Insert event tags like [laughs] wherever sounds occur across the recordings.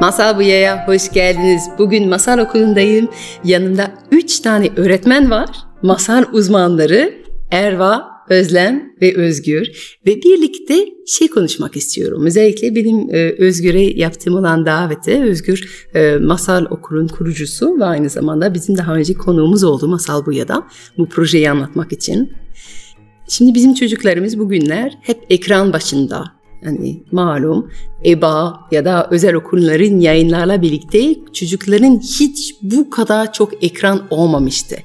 Masal Buya'ya hoş geldiniz. Bugün masal okulundayım. Yanımda üç tane öğretmen var. Masal uzmanları Erva, Özlem ve Özgür. Ve birlikte şey konuşmak istiyorum. Özellikle benim e, Özgür'e yaptığım olan davete. Özgür e, masal okulun kurucusu ve aynı zamanda bizim daha önce konuğumuz oldu Masal Buya'da. Bu projeyi anlatmak için. Şimdi bizim çocuklarımız bugünler hep ekran başında yani malum EBA ya da özel okulların yayınlarla birlikte çocukların hiç bu kadar çok ekran olmamıştı.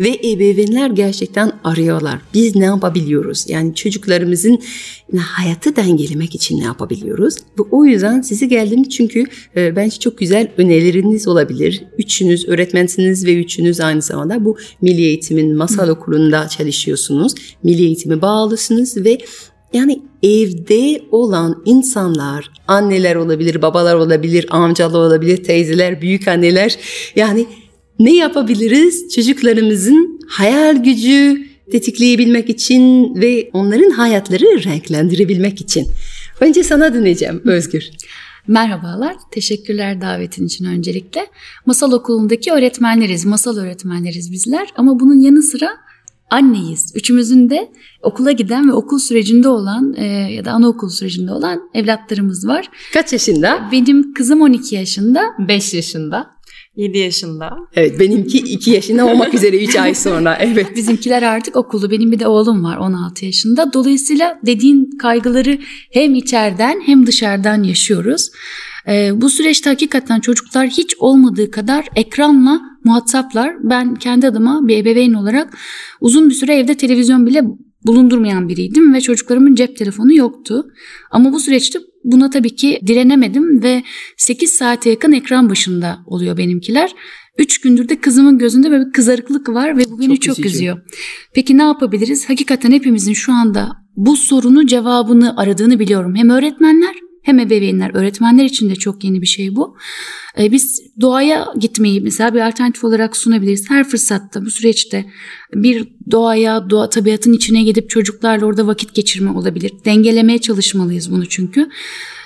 Ve ebeveynler gerçekten arıyorlar. Biz ne yapabiliyoruz? Yani çocuklarımızın hayatı dengelemek için ne yapabiliyoruz? Ve o yüzden size geldim çünkü e, bence çok güzel önerileriniz olabilir. Üçünüz öğretmensiniz ve üçünüz aynı zamanda bu Milli Eğitim'in masal okulunda çalışıyorsunuz. Milli Eğitim'e bağlısınız ve yani evde olan insanlar, anneler olabilir, babalar olabilir, amcalar olabilir, teyzeler, büyük anneler. Yani ne yapabiliriz? Çocuklarımızın hayal gücü tetikleyebilmek için ve onların hayatları renklendirebilmek için. Önce sana döneceğim Özgür. Merhabalar, teşekkürler davetin için öncelikle. Masal okulundaki öğretmenleriz, masal öğretmenleriz bizler ama bunun yanı sıra anneyiz. Üçümüzün de okula giden ve okul sürecinde olan e, ya da anaokul sürecinde olan evlatlarımız var. Kaç yaşında? Benim kızım 12 yaşında. 5 yaşında. 7 yaşında. Evet benimki 2 yaşında olmak üzere 3 ay sonra. [laughs] Evet. Bizimkiler artık okullu. Benim bir de oğlum var 16 yaşında. Dolayısıyla dediğin kaygıları hem içeriden hem dışarıdan yaşıyoruz. Ee, bu süreçte hakikaten çocuklar hiç olmadığı kadar ekranla muhataplar. Ben kendi adıma bir ebeveyn olarak uzun bir süre evde televizyon bile bulundurmayan biriydim ve çocuklarımın cep telefonu yoktu. Ama bu süreçte buna tabii ki direnemedim ve 8 saate yakın ekran başında oluyor benimkiler. 3 gündür de kızımın gözünde böyle bir kızarıklık var ve bu beni çok, çok üzüyor. Peki ne yapabiliriz? Hakikaten hepimizin şu anda bu sorunu cevabını aradığını biliyorum. Hem öğretmenler hem ebeveynler, öğretmenler için de çok yeni bir şey bu. Ee, biz doğaya gitmeyi mesela bir alternatif olarak sunabiliriz. Her fırsatta bu süreçte bir doğaya, doğa tabiatın içine gidip çocuklarla orada vakit geçirme olabilir. Dengelemeye çalışmalıyız bunu çünkü.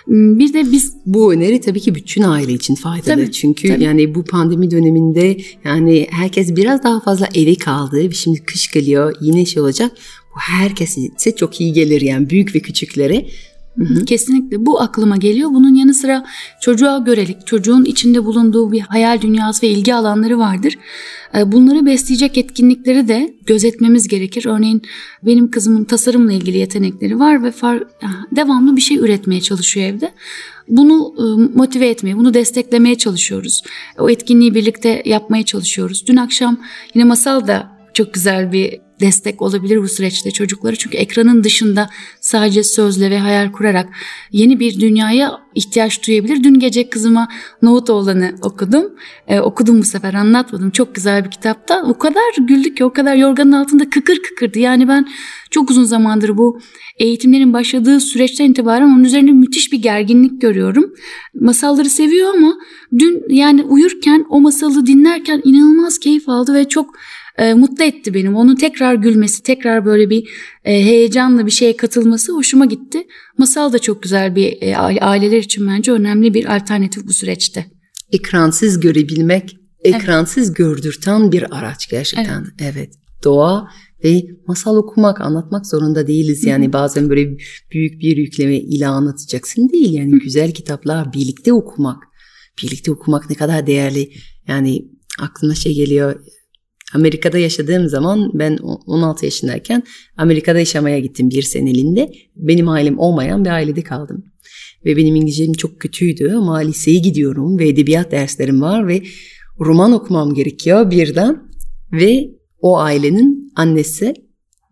Hmm, bir de biz bu öneri tabii ki bütün aile için faydalı. Tabii, Çünkü tabii. yani bu pandemi döneminde yani herkes biraz daha fazla eve kaldı. Şimdi kış geliyor yine şey olacak. Bu herkese çok iyi gelir yani büyük ve küçüklere. Hı hı. Kesinlikle bu aklıma geliyor. Bunun yanı sıra çocuğa görelik, çocuğun içinde bulunduğu bir hayal dünyası ve ilgi alanları vardır. Ee, bunları besleyecek etkinlikleri de gözetmemiz gerekir. Örneğin benim kızımın tasarımla ilgili yetenekleri var ve far, devamlı bir şey üretmeye çalışıyor evde. Bunu ıı, motive etmeye, bunu desteklemeye çalışıyoruz. O etkinliği birlikte yapmaya çalışıyoruz. Dün akşam yine masal da çok güzel bir destek olabilir bu süreçte çocukları. Çünkü ekranın dışında sadece sözle ve hayal kurarak yeni bir dünyaya ihtiyaç duyabilir. Dün gece kızıma Nohut oğlanı okudum. Ee, okudum bu sefer anlatmadım. Çok güzel bir kitapta. O kadar güldük ki o kadar yorganın altında kıkır kıkırdı. Yani ben çok uzun zamandır bu eğitimlerin başladığı süreçten itibaren onun üzerinde müthiş bir gerginlik görüyorum. Masalları seviyor ama dün yani uyurken o masalı dinlerken inanılmaz keyif aldı ve çok e, mutlu etti benim. Onun tekrar gülmesi, tekrar böyle bir e, heyecanla bir şeye katılması hoşuma gitti. Masal da çok güzel bir e, aileler için bence önemli bir alternatif bu süreçte. Ekransız görebilmek, ekransız evet. gördürten bir araç gerçekten. Evet. evet. Doğa ve masal okumak, anlatmak zorunda değiliz. Yani bazen böyle büyük bir yükleme ile anlatacaksın değil. Yani güzel kitaplar birlikte okumak, birlikte okumak ne kadar değerli. Yani aklıma şey geliyor Amerika'da yaşadığım zaman ben 16 yaşındayken Amerika'da yaşamaya gittim bir seneliğinde. Benim ailem olmayan bir ailede kaldım. Ve benim İngilizcem çok kötüydü ama liseye gidiyorum ve edebiyat derslerim var ve roman okumam gerekiyor birden. Ve o ailenin annesi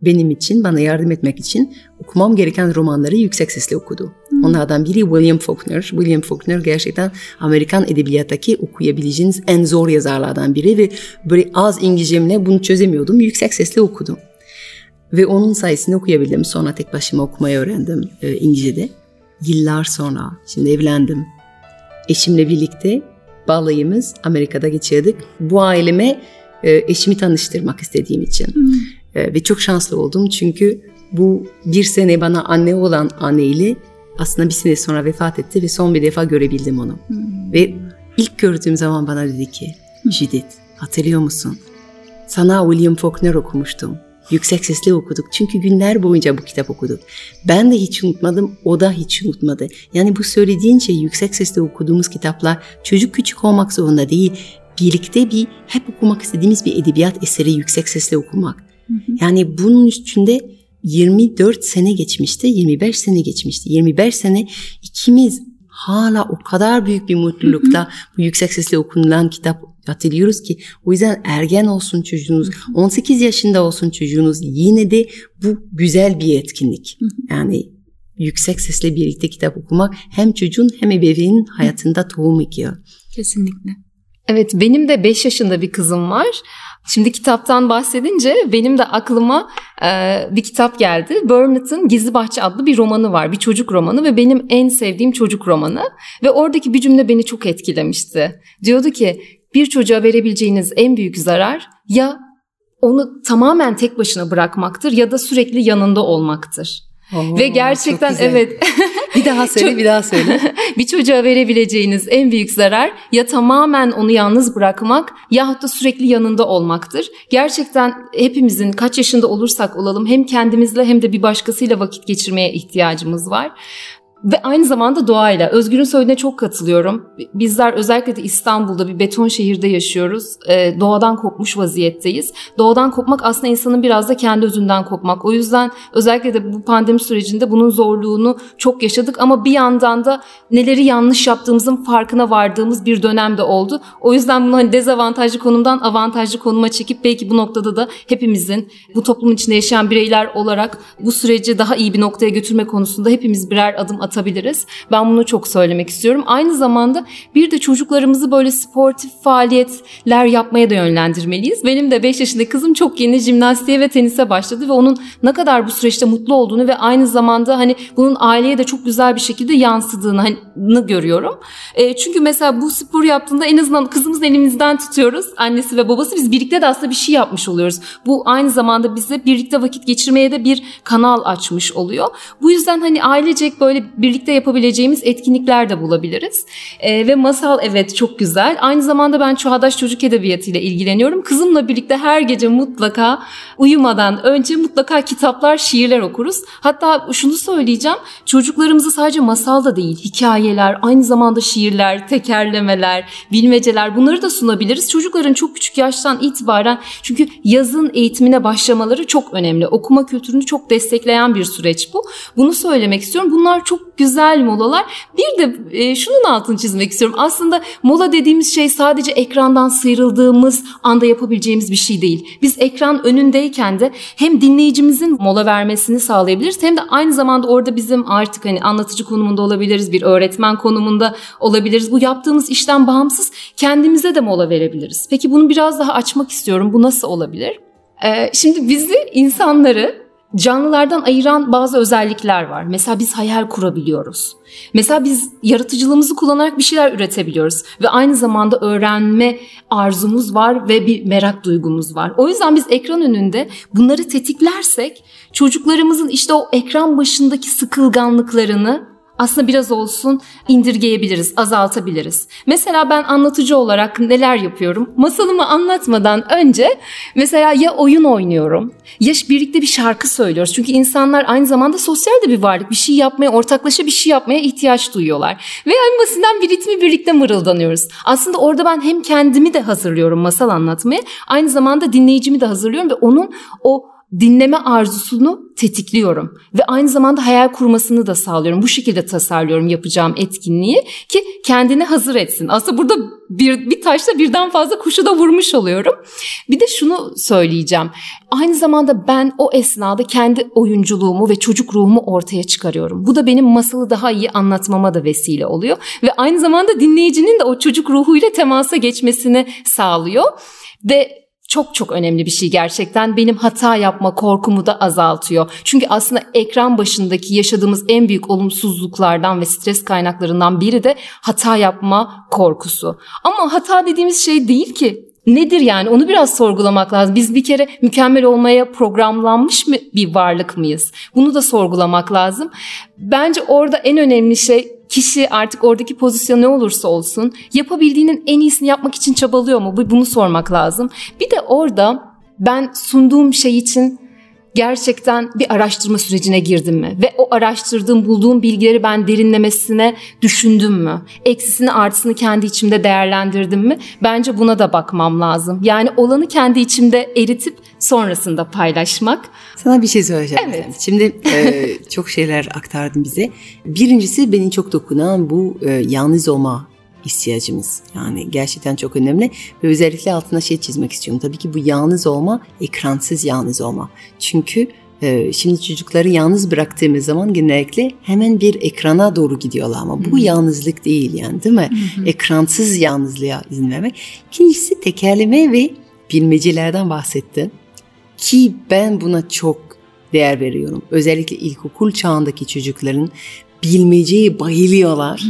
benim için, bana yardım etmek için okumam gereken romanları yüksek sesle okudu. Onlardan biri William Faulkner. William Faulkner gerçekten Amerikan edebiyattaki okuyabileceğiniz en zor yazarlardan biri ve böyle az İngilizcemle bunu çözemiyordum. Yüksek sesle okudum. Ve onun sayesinde okuyabildim. Sonra tek başıma okumayı öğrendim e, İngilizce'de. Yıllar sonra, şimdi evlendim. Eşimle birlikte balayımız Amerika'da geçirdik. Bu aileme e, eşimi tanıştırmak istediğim için. E, ve çok şanslı oldum çünkü bu bir sene bana anne olan anneyle aslında bir sene sonra vefat etti ve son bir defa görebildim onu. Ve ilk gördüğüm zaman bana dedi ki Judith hatırlıyor musun? Sana William Faulkner okumuştum. Yüksek sesle okuduk. Çünkü günler boyunca bu kitap okuduk. Ben de hiç unutmadım, o da hiç unutmadı. Yani bu söylediğin şey yüksek sesle okuduğumuz kitaplar çocuk küçük olmak zorunda değil. Birlikte bir hep okumak istediğimiz bir edebiyat eseri yüksek sesle okumak. Yani bunun üstünde 24 sene geçmişti, 25 sene geçmişti. 25 sene ikimiz hala o kadar büyük bir mutlulukla bu yüksek sesle okunulan kitap hatırlıyoruz ki o yüzden ergen olsun çocuğunuz, 18 yaşında olsun çocuğunuz yine de bu güzel bir etkinlik. Yani yüksek sesle birlikte kitap okumak hem çocuğun hem ebeveynin hayatında tohum ekiyor. Kesinlikle. Evet benim de 5 yaşında bir kızım var. Şimdi kitaptan bahsedince benim de aklıma e, bir kitap geldi. Burnett'ın Gizli Bahçe adlı bir romanı var. Bir çocuk romanı ve benim en sevdiğim çocuk romanı. Ve oradaki bir cümle beni çok etkilemişti. Diyordu ki bir çocuğa verebileceğiniz en büyük zarar ya onu tamamen tek başına bırakmaktır ya da sürekli yanında olmaktır. Oo, Ve gerçekten evet [laughs] Bir daha söyle, Çok- bir daha söyle. [laughs] bir çocuğa verebileceğiniz en büyük zarar ya tamamen onu yalnız bırakmak yahut da sürekli yanında olmaktır. Gerçekten hepimizin kaç yaşında olursak olalım hem kendimizle hem de bir başkasıyla vakit geçirmeye ihtiyacımız var. Ve aynı zamanda doğayla. Özgür'ün söylediğine çok katılıyorum. Bizler özellikle de İstanbul'da bir beton şehirde yaşıyoruz. Ee, doğadan kopmuş vaziyetteyiz. Doğadan kopmak aslında insanın biraz da kendi özünden kopmak. O yüzden özellikle de bu pandemi sürecinde bunun zorluğunu çok yaşadık. Ama bir yandan da neleri yanlış yaptığımızın farkına vardığımız bir dönem de oldu. O yüzden bunu hani dezavantajlı konumdan avantajlı konuma çekip belki bu noktada da hepimizin bu toplumun içinde yaşayan bireyler olarak bu süreci daha iyi bir noktaya götürme konusunda hepimiz birer adım atabiliriz. Ben bunu çok söylemek istiyorum. Aynı zamanda bir de çocuklarımızı böyle sportif faaliyetler yapmaya da yönlendirmeliyiz. Benim de 5 yaşındaki kızım çok yeni jimnastiğe ve tenise başladı ve onun ne kadar bu süreçte mutlu olduğunu ve aynı zamanda hani bunun aileye de çok güzel bir şekilde yansıdığını hani görüyorum. E, çünkü mesela bu spor yaptığında en azından kızımızın elimizden tutuyoruz. Annesi ve babası biz birlikte de aslında bir şey yapmış oluyoruz. Bu aynı zamanda bize birlikte vakit geçirmeye de bir kanal açmış oluyor. Bu yüzden hani ailecek böyle birlikte yapabileceğimiz etkinlikler de bulabiliriz. E, ve masal evet çok güzel. Aynı zamanda ben çağdaş çocuk edebiyatıyla ilgileniyorum. Kızımla birlikte her gece mutlaka uyumadan önce mutlaka kitaplar, şiirler okuruz. Hatta şunu söyleyeceğim. Çocuklarımızı sadece masal da değil, hikayeler, aynı zamanda şiirler, tekerlemeler, bilmeceler bunları da sunabiliriz. Çocukların çok küçük yaştan itibaren çünkü yazın eğitimine başlamaları çok önemli. Okuma kültürünü çok destekleyen bir süreç bu. Bunu söylemek istiyorum. Bunlar çok güzel molalar. Bir de e, şunun altını çizmek istiyorum. Aslında mola dediğimiz şey sadece ekrandan sıyrıldığımız anda yapabileceğimiz bir şey değil. Biz ekran önündeyken de hem dinleyicimizin mola vermesini sağlayabiliriz hem de aynı zamanda orada bizim artık hani anlatıcı konumunda olabiliriz, bir öğretmen konumunda olabiliriz. Bu yaptığımız işten bağımsız kendimize de mola verebiliriz. Peki bunu biraz daha açmak istiyorum. Bu nasıl olabilir? Ee, şimdi bizi insanları canlılardan ayıran bazı özellikler var. Mesela biz hayal kurabiliyoruz. Mesela biz yaratıcılığımızı kullanarak bir şeyler üretebiliyoruz ve aynı zamanda öğrenme arzumuz var ve bir merak duygumuz var. O yüzden biz ekran önünde bunları tetiklersek çocuklarımızın işte o ekran başındaki sıkılganlıklarını aslında biraz olsun indirgeyebiliriz, azaltabiliriz. Mesela ben anlatıcı olarak neler yapıyorum? Masalımı anlatmadan önce mesela ya oyun oynuyorum ya birlikte bir şarkı söylüyoruz. Çünkü insanlar aynı zamanda sosyal de bir varlık. Bir şey yapmaya, ortaklaşa bir şey yapmaya ihtiyaç duyuyorlar. Ve en basitinden bir ritmi birlikte mırıldanıyoruz. Aslında orada ben hem kendimi de hazırlıyorum masal anlatmaya, aynı zamanda dinleyicimi de hazırlıyorum ve onun o dinleme arzusunu tetikliyorum ve aynı zamanda hayal kurmasını da sağlıyorum. Bu şekilde tasarlıyorum yapacağım etkinliği ki kendini hazır etsin. Aslında burada bir, bir taşla birden fazla kuşu da vurmuş oluyorum. Bir de şunu söyleyeceğim. Aynı zamanda ben o esnada kendi oyunculuğumu ve çocuk ruhumu ortaya çıkarıyorum. Bu da benim masalı daha iyi anlatmama da vesile oluyor ve aynı zamanda dinleyicinin de o çocuk ruhuyla temasa geçmesini sağlıyor ve çok çok önemli bir şey gerçekten. Benim hata yapma korkumu da azaltıyor. Çünkü aslında ekran başındaki yaşadığımız en büyük olumsuzluklardan ve stres kaynaklarından biri de hata yapma korkusu. Ama hata dediğimiz şey değil ki. Nedir yani onu biraz sorgulamak lazım. Biz bir kere mükemmel olmaya programlanmış mı bir varlık mıyız? Bunu da sorgulamak lazım. Bence orada en önemli şey kişi artık oradaki pozisyon ne olursa olsun yapabildiğinin en iyisini yapmak için çabalıyor mu? Bunu sormak lazım. Bir de orada ben sunduğum şey için gerçekten bir araştırma sürecine girdim mi? Ve o araştırdığım, bulduğum bilgileri ben derinlemesine düşündüm mü? Eksisini artısını kendi içimde değerlendirdim mi? Bence buna da bakmam lazım. Yani olanı kendi içimde eritip sonrasında paylaşmak. Sana bir şey söyleyeceğim. Evet. Şimdi e, [laughs] çok şeyler aktardın bize. Birincisi beni çok dokunan bu e, yalnız olma ihtiyacımız. Yani gerçekten çok önemli ve özellikle altına şey çizmek istiyorum. Tabii ki bu yalnız olma, ekransız yalnız olma. Çünkü e, şimdi çocukları yalnız bıraktığımız zaman genellikle hemen bir ekrana doğru gidiyorlar ama bu yalnızlık değil yani değil mi? Ekransız yalnızlığa izin vermek. İkincisi tekerleme ve bilmecelerden bahsettin ki ben buna çok değer veriyorum. Özellikle ilkokul çağındaki çocukların bilmeceye bayılıyorlar.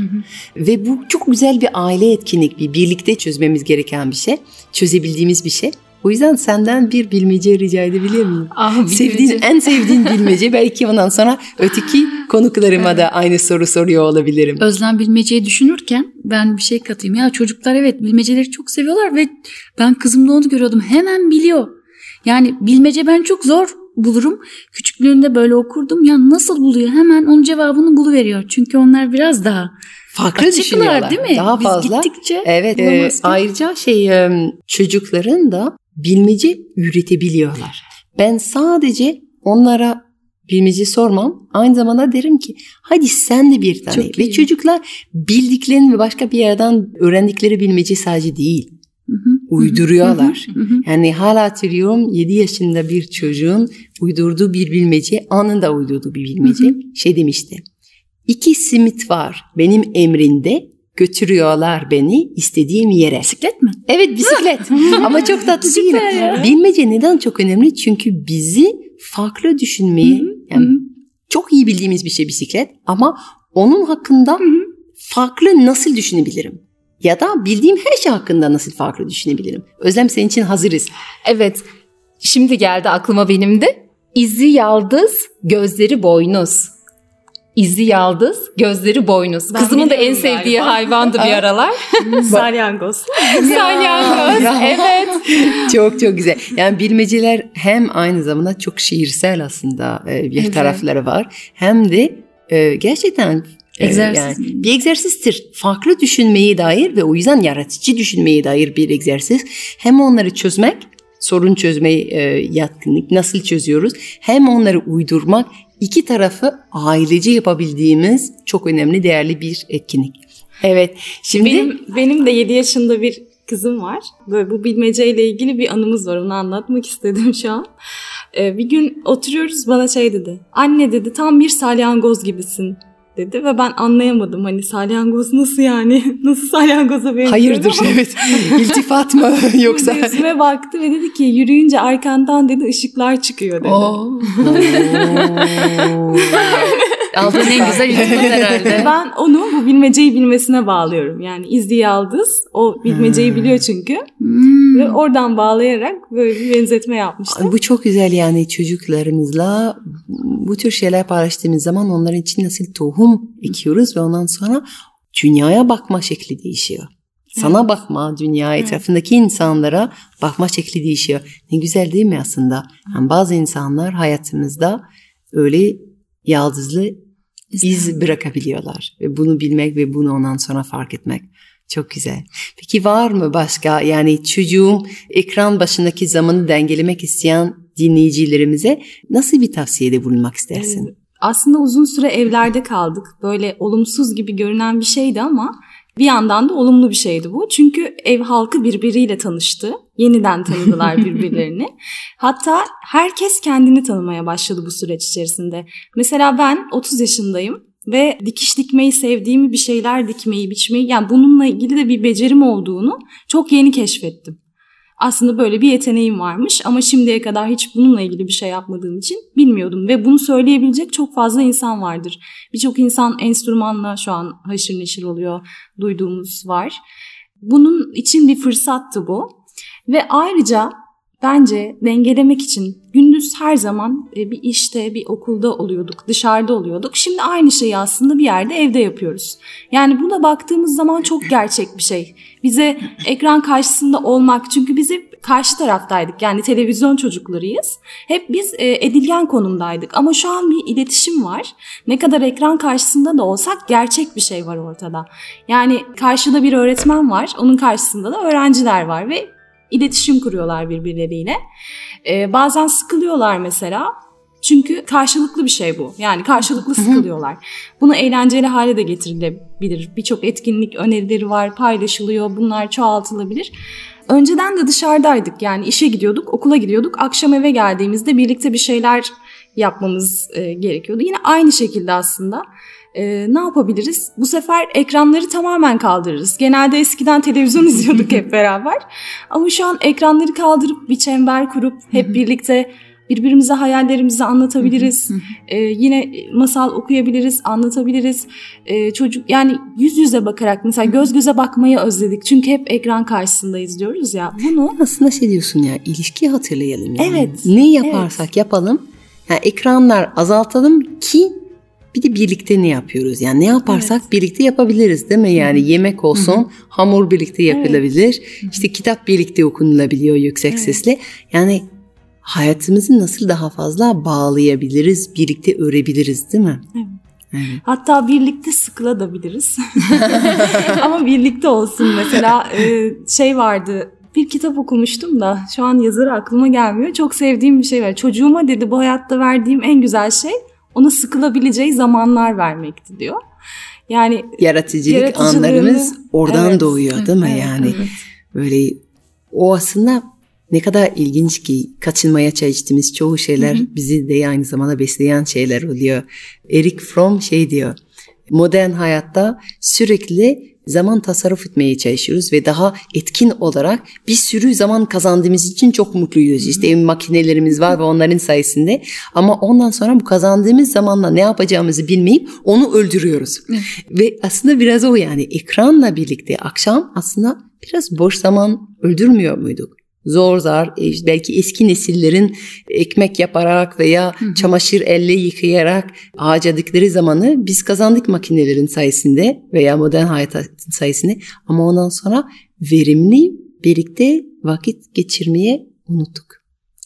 Ve bu çok güzel bir aile etkinlik, bir birlikte çözmemiz gereken bir şey. Çözebildiğimiz bir şey. O yüzden senden bir bilmece rica edebilir miyim? Ah, Sevdiğin, en sevdiğin [laughs] bilmece belki ondan sonra öteki konuklarıma da aynı soru soruyor olabilirim. Özlem bilmeceyi düşünürken ben bir şey katayım. Ya çocuklar evet bilmeceleri çok seviyorlar ve ben kızımda onu görüyordum. Hemen biliyor. Yani bilmece ben çok zor bulurum. Küçüklüğünde böyle okurdum. Ya nasıl buluyor? Hemen onun cevabını buluveriyor. Çünkü onlar biraz daha Farklı açıklar düşünüyorlar. değil mi? Daha Biz fazla. gittikçe Evet. e, ayrıca şey e, çocukların da bilmece üretebiliyorlar. Ben sadece onlara bilmece sormam. Aynı zamanda derim ki hadi sen de bir tane. Çok Ve iyi. çocuklar bildiklerini ve başka bir yerden öğrendikleri bilmece sadece değil. Uyduruyorlar. Yani hala hatırlıyorum 7 yaşında bir çocuğun uydurduğu bir bilmece, anında uydurduğu bir bilmece şey demişti. İki simit var benim emrinde götürüyorlar beni istediğim yere. Bisiklet mi? Evet bisiklet [laughs] ama çok tatlı değil. Bilmece neden çok önemli? Çünkü bizi farklı düşünmeyi yani çok iyi bildiğimiz bir şey bisiklet ama onun hakkında farklı nasıl düşünebilirim? Ya da bildiğim her şey hakkında nasıl farklı düşünebilirim? Özlem senin için hazırız. Evet. Şimdi geldi aklıma benim de. İzi yaldız, gözleri boynuz. İzi yaldız, gözleri boynuz. Ben Kızımın da en sevdiği galiba. hayvandı bir aralar. [laughs] Salyangoz. Salyangoz. [laughs] evet. çok çok güzel. Yani bilmeceler hem aynı zamanda çok şiirsel aslında e, bir Evet. tarafları var. Hem de e, gerçekten Egzersiz. yani bir egzersizdir. Farklı düşünmeye dair ve o yüzden yaratıcı düşünmeye dair bir egzersiz. Hem onları çözmek, sorun çözmeye e, yatkınlık nasıl çözüyoruz? Hem onları uydurmak iki tarafı ailece yapabildiğimiz çok önemli değerli bir etkinlik. Evet. Şimdi Benim, benim de 7 yaşında bir kızım var. Böyle bu bilmeceyle ilgili bir anımız var. Onu anlatmak istedim şu an. Ee, bir gün oturuyoruz bana şey dedi. Anne dedi tam bir salyangoz gibisin dedi ve ben anlayamadım hani salyangoz nasıl yani [laughs] nasıl salyangoza benziyor hayırdır [laughs] evet. İltifat mı yoksa? Yüzüme baktı ve dedi ki yürüyünce arkandan dedi ışıklar çıkıyor dedi. Oo. [laughs] Aldığın en güzel iltifat herhalde. [laughs] Ben onu bu bilmeceyi bilmesine bağlıyorum. Yani İzzi Yaldız o bilmeceyi biliyor çünkü. Hmm. Ve oradan bağlayarak böyle bir benzetme yapmıştım. Bu çok güzel yani çocuklarımızla bu tür şeyler paylaştığımız zaman onların için nasıl tohum ekiyoruz ve ondan sonra dünyaya bakma şekli değişiyor. Sana bakma, dünya etrafındaki insanlara bakma şekli değişiyor. Ne güzel değil mi aslında? Yani bazı insanlar hayatımızda öyle yaldızlı iz bırakabiliyorlar. Ve bunu bilmek ve bunu ondan sonra fark etmek çok güzel. Peki var mı başka yani çocuğum ekran başındaki zamanı dengelemek isteyen dinleyicilerimize nasıl bir tavsiyede bulunmak istersin? Ee, aslında uzun süre evlerde kaldık. Böyle olumsuz gibi görünen bir şeydi ama bir yandan da olumlu bir şeydi bu. Çünkü ev halkı birbiriyle tanıştı. Yeniden tanıdılar [laughs] birbirlerini. Hatta herkes kendini tanımaya başladı bu süreç içerisinde. Mesela ben 30 yaşındayım ve dikiş dikmeyi sevdiğimi, bir şeyler dikmeyi, biçmeyi yani bununla ilgili de bir becerim olduğunu çok yeni keşfettim. Aslında böyle bir yeteneğim varmış ama şimdiye kadar hiç bununla ilgili bir şey yapmadığım için bilmiyordum ve bunu söyleyebilecek çok fazla insan vardır. Birçok insan enstrümanla şu an haşır neşir oluyor, duyduğumuz var. Bunun için bir fırsattı bu. Ve ayrıca bence dengelemek için gündüz her zaman e, bir işte, bir okulda oluyorduk, dışarıda oluyorduk. Şimdi aynı şeyi aslında bir yerde evde yapıyoruz. Yani buna baktığımız zaman çok gerçek bir şey. Bize ekran karşısında olmak çünkü bizi karşı taraftaydık. Yani televizyon çocuklarıyız. Hep biz e, edilgen konumdaydık. Ama şu an bir iletişim var. Ne kadar ekran karşısında da olsak gerçek bir şey var ortada. Yani karşıda bir öğretmen var. Onun karşısında da öğrenciler var ve iletişim kuruyorlar birbirleriyle. Ee, bazen sıkılıyorlar mesela. Çünkü karşılıklı bir şey bu. Yani karşılıklı sıkılıyorlar. Bunu eğlenceli hale de getirilebilir. Birçok etkinlik önerileri var, paylaşılıyor. Bunlar çoğaltılabilir. Önceden de dışarıdaydık. Yani işe gidiyorduk, okula gidiyorduk. Akşam eve geldiğimizde birlikte bir şeyler yapmamız e, gerekiyordu. Yine aynı şekilde aslında e, ne yapabiliriz? Bu sefer ekranları tamamen kaldırırız. Genelde eskiden televizyon [laughs] izliyorduk hep beraber. Ama şu an ekranları kaldırıp bir çember kurup hep birlikte birbirimize hayallerimizi anlatabiliriz. ee, yine masal okuyabiliriz, anlatabiliriz. Ee, çocuk yani yüz yüze bakarak mesela göz göze bakmayı özledik. Çünkü hep ekran karşısında izliyoruz ya. Bunu Aslında şey diyorsun ya ilişki hatırlayalım. Yani. Evet, Ne yaparsak yapalım yani ekranlar azaltalım ki bir de birlikte ne yapıyoruz? Yani ne yaparsak birlikte yapabiliriz değil mi? Yani yemek olsun, hamur birlikte yapılabilir. İşte kitap birlikte okunulabiliyor yüksek sesle. Yani hayatımızı nasıl daha fazla bağlayabiliriz, birlikte örebiliriz değil mi? Hatta birlikte sıkılabiliriz. [laughs] [laughs] Ama birlikte olsun mesela e, şey vardı bir kitap okumuştum da şu an yazarı aklıma gelmiyor. Çok sevdiğim bir şey var. Çocuğuma dedi bu hayatta verdiğim en güzel şey ona sıkılabileceği zamanlar vermekti diyor. Yani Yaratıcılık anlarımız oradan Evet. doğuyor değil mi? Evet, yani evet. böyle o aslında ne kadar ilginç ki kaçınmaya çalıştığımız çoğu şeyler bizi de aynı zamanda besleyen şeyler oluyor. Eric Fromm şey diyor. Modern hayatta sürekli zaman tasarruf etmeye çalışıyoruz ve daha etkin olarak bir sürü zaman kazandığımız için çok mutluyuz. İşte ev makinelerimiz var ve onların sayesinde ama ondan sonra bu kazandığımız zamanla ne yapacağımızı bilmeyip onu öldürüyoruz. Ve aslında biraz o yani ekranla birlikte akşam aslında biraz boş zaman öldürmüyor muyduk? Zor zar e, belki eski nesillerin ekmek yaparak veya çamaşır elle yıkayarak harcadıkları zamanı biz kazandık makinelerin sayesinde veya modern hayat sayesinde ama ondan sonra verimli birlikte vakit geçirmeye unuttuk.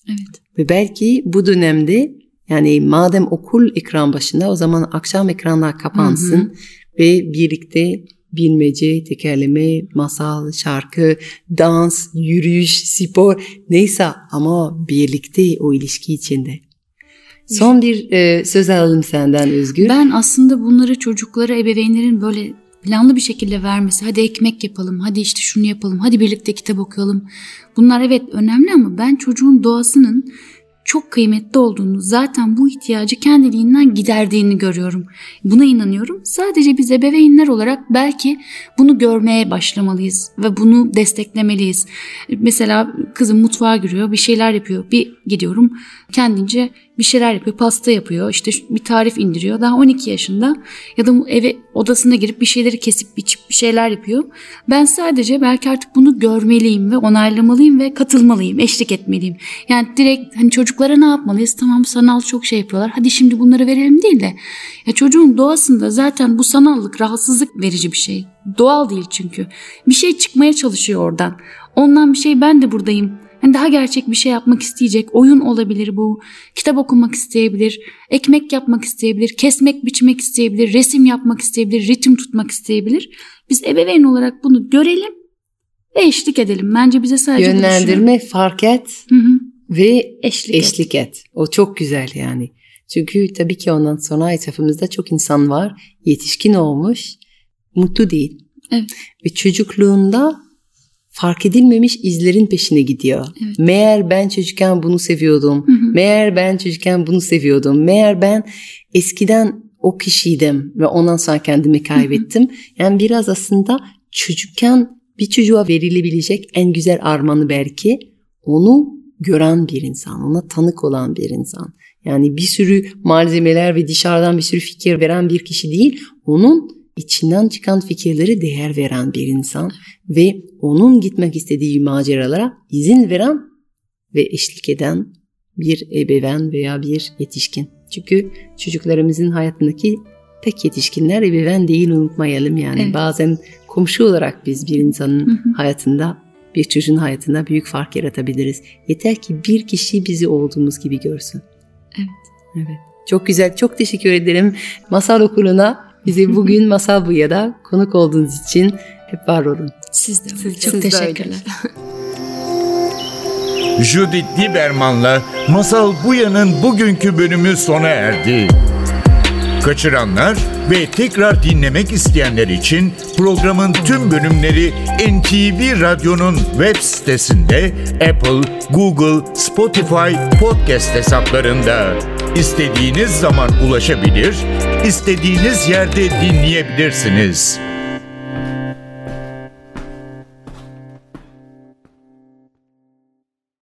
Evet. Ve belki bu dönemde yani madem okul ekran başında o zaman akşam ekranlar kapansın ve birlikte bilmece, tekerleme, masal, şarkı, dans, yürüyüş, spor neyse ama birlikte o ilişki içinde. Son bir e, söz alalım senden Özgür. Ben aslında bunları çocuklara ebeveynlerin böyle planlı bir şekilde vermesi. Hadi ekmek yapalım, hadi işte şunu yapalım, hadi birlikte kitap okuyalım. Bunlar evet önemli ama ben çocuğun doğasının çok kıymetli olduğunu, zaten bu ihtiyacı kendiliğinden giderdiğini görüyorum. Buna inanıyorum. Sadece biz ebeveynler olarak belki bunu görmeye başlamalıyız ve bunu desteklemeliyiz. Mesela kızım mutfağa giriyor, bir şeyler yapıyor. Bir gidiyorum kendince bir şeyler yapıyor, pasta yapıyor, işte bir tarif indiriyor. Daha 12 yaşında ya da eve odasına girip bir şeyleri kesip biçip bir şeyler yapıyor. Ben sadece belki artık bunu görmeliyim ve onaylamalıyım ve katılmalıyım, eşlik etmeliyim. Yani direkt hani çocuklara ne yapmalıyız? Tamam sanal çok şey yapıyorlar. Hadi şimdi bunları verelim değil de. Ya çocuğun doğasında zaten bu sanallık rahatsızlık verici bir şey. Doğal değil çünkü. Bir şey çıkmaya çalışıyor oradan. Ondan bir şey ben de buradayım. Hani daha gerçek bir şey yapmak isteyecek. Oyun olabilir bu. Kitap okumak isteyebilir. Ekmek yapmak isteyebilir. Kesmek, biçmek isteyebilir. Resim yapmak isteyebilir. Ritim tutmak isteyebilir. Biz ebeveyn olarak bunu görelim ve eşlik edelim. Bence bize sadece. Yönlendirme, fark et Hı hı. ve Eşlik et. eşlik et. O çok güzel yani. Çünkü tabii ki ondan sonra etrafımızda çok insan var. Yetişkin olmuş, mutlu değil. Evet. Ve çocukluğunda fark edilmemiş izlerin peşine gidiyor. Evet. Meğer ben çocukken bunu seviyordum. Hı hı. Meğer ben çocukken bunu seviyordum. Meğer ben eskiden o kişiydim ve ondan sonra kendimi kaybettim. Yani biraz aslında çocukken bir çocuğa verilebilecek en güzel armağanı belki onu gören bir insan, ona tanık olan bir insan. Yani bir sürü malzemeler ve dışarıdan bir sürü fikir veren bir kişi değil, onun içinden çıkan fikirleri değer veren bir insan ve onun gitmek istediği maceralara izin veren ve eşlik eden bir ebeveyn veya bir yetişkin. Çünkü çocuklarımızın hayatındaki tek yetişkinler ebeveyn değil unutmayalım yani. Evet. Bazen komşu olarak biz bir insanın Hı hı. hayatında bir çocuğun hayatında büyük fark yaratabiliriz. Yeter ki bir kişi bizi olduğumuz gibi görsün. Evet. Evet. Çok güzel. Çok teşekkür ederim. Masal Okulu'na bize [laughs] bugün Masal Buya'da konuk olduğunuz için hep var olun. Siz de. Siz- Çok siz de teşekkürler. [laughs] Judith Lieberman'la Masal Buya'nın bugünkü bölümü sona erdi. Kaçıranlar ve tekrar dinlemek isteyenler için programın tüm bölümleri NTV Radyo'nun web sitesinde Apple, Google, Spotify podcast hesaplarında istediğiniz zaman ulaşabilir, istediğiniz yerde dinleyebilirsiniz.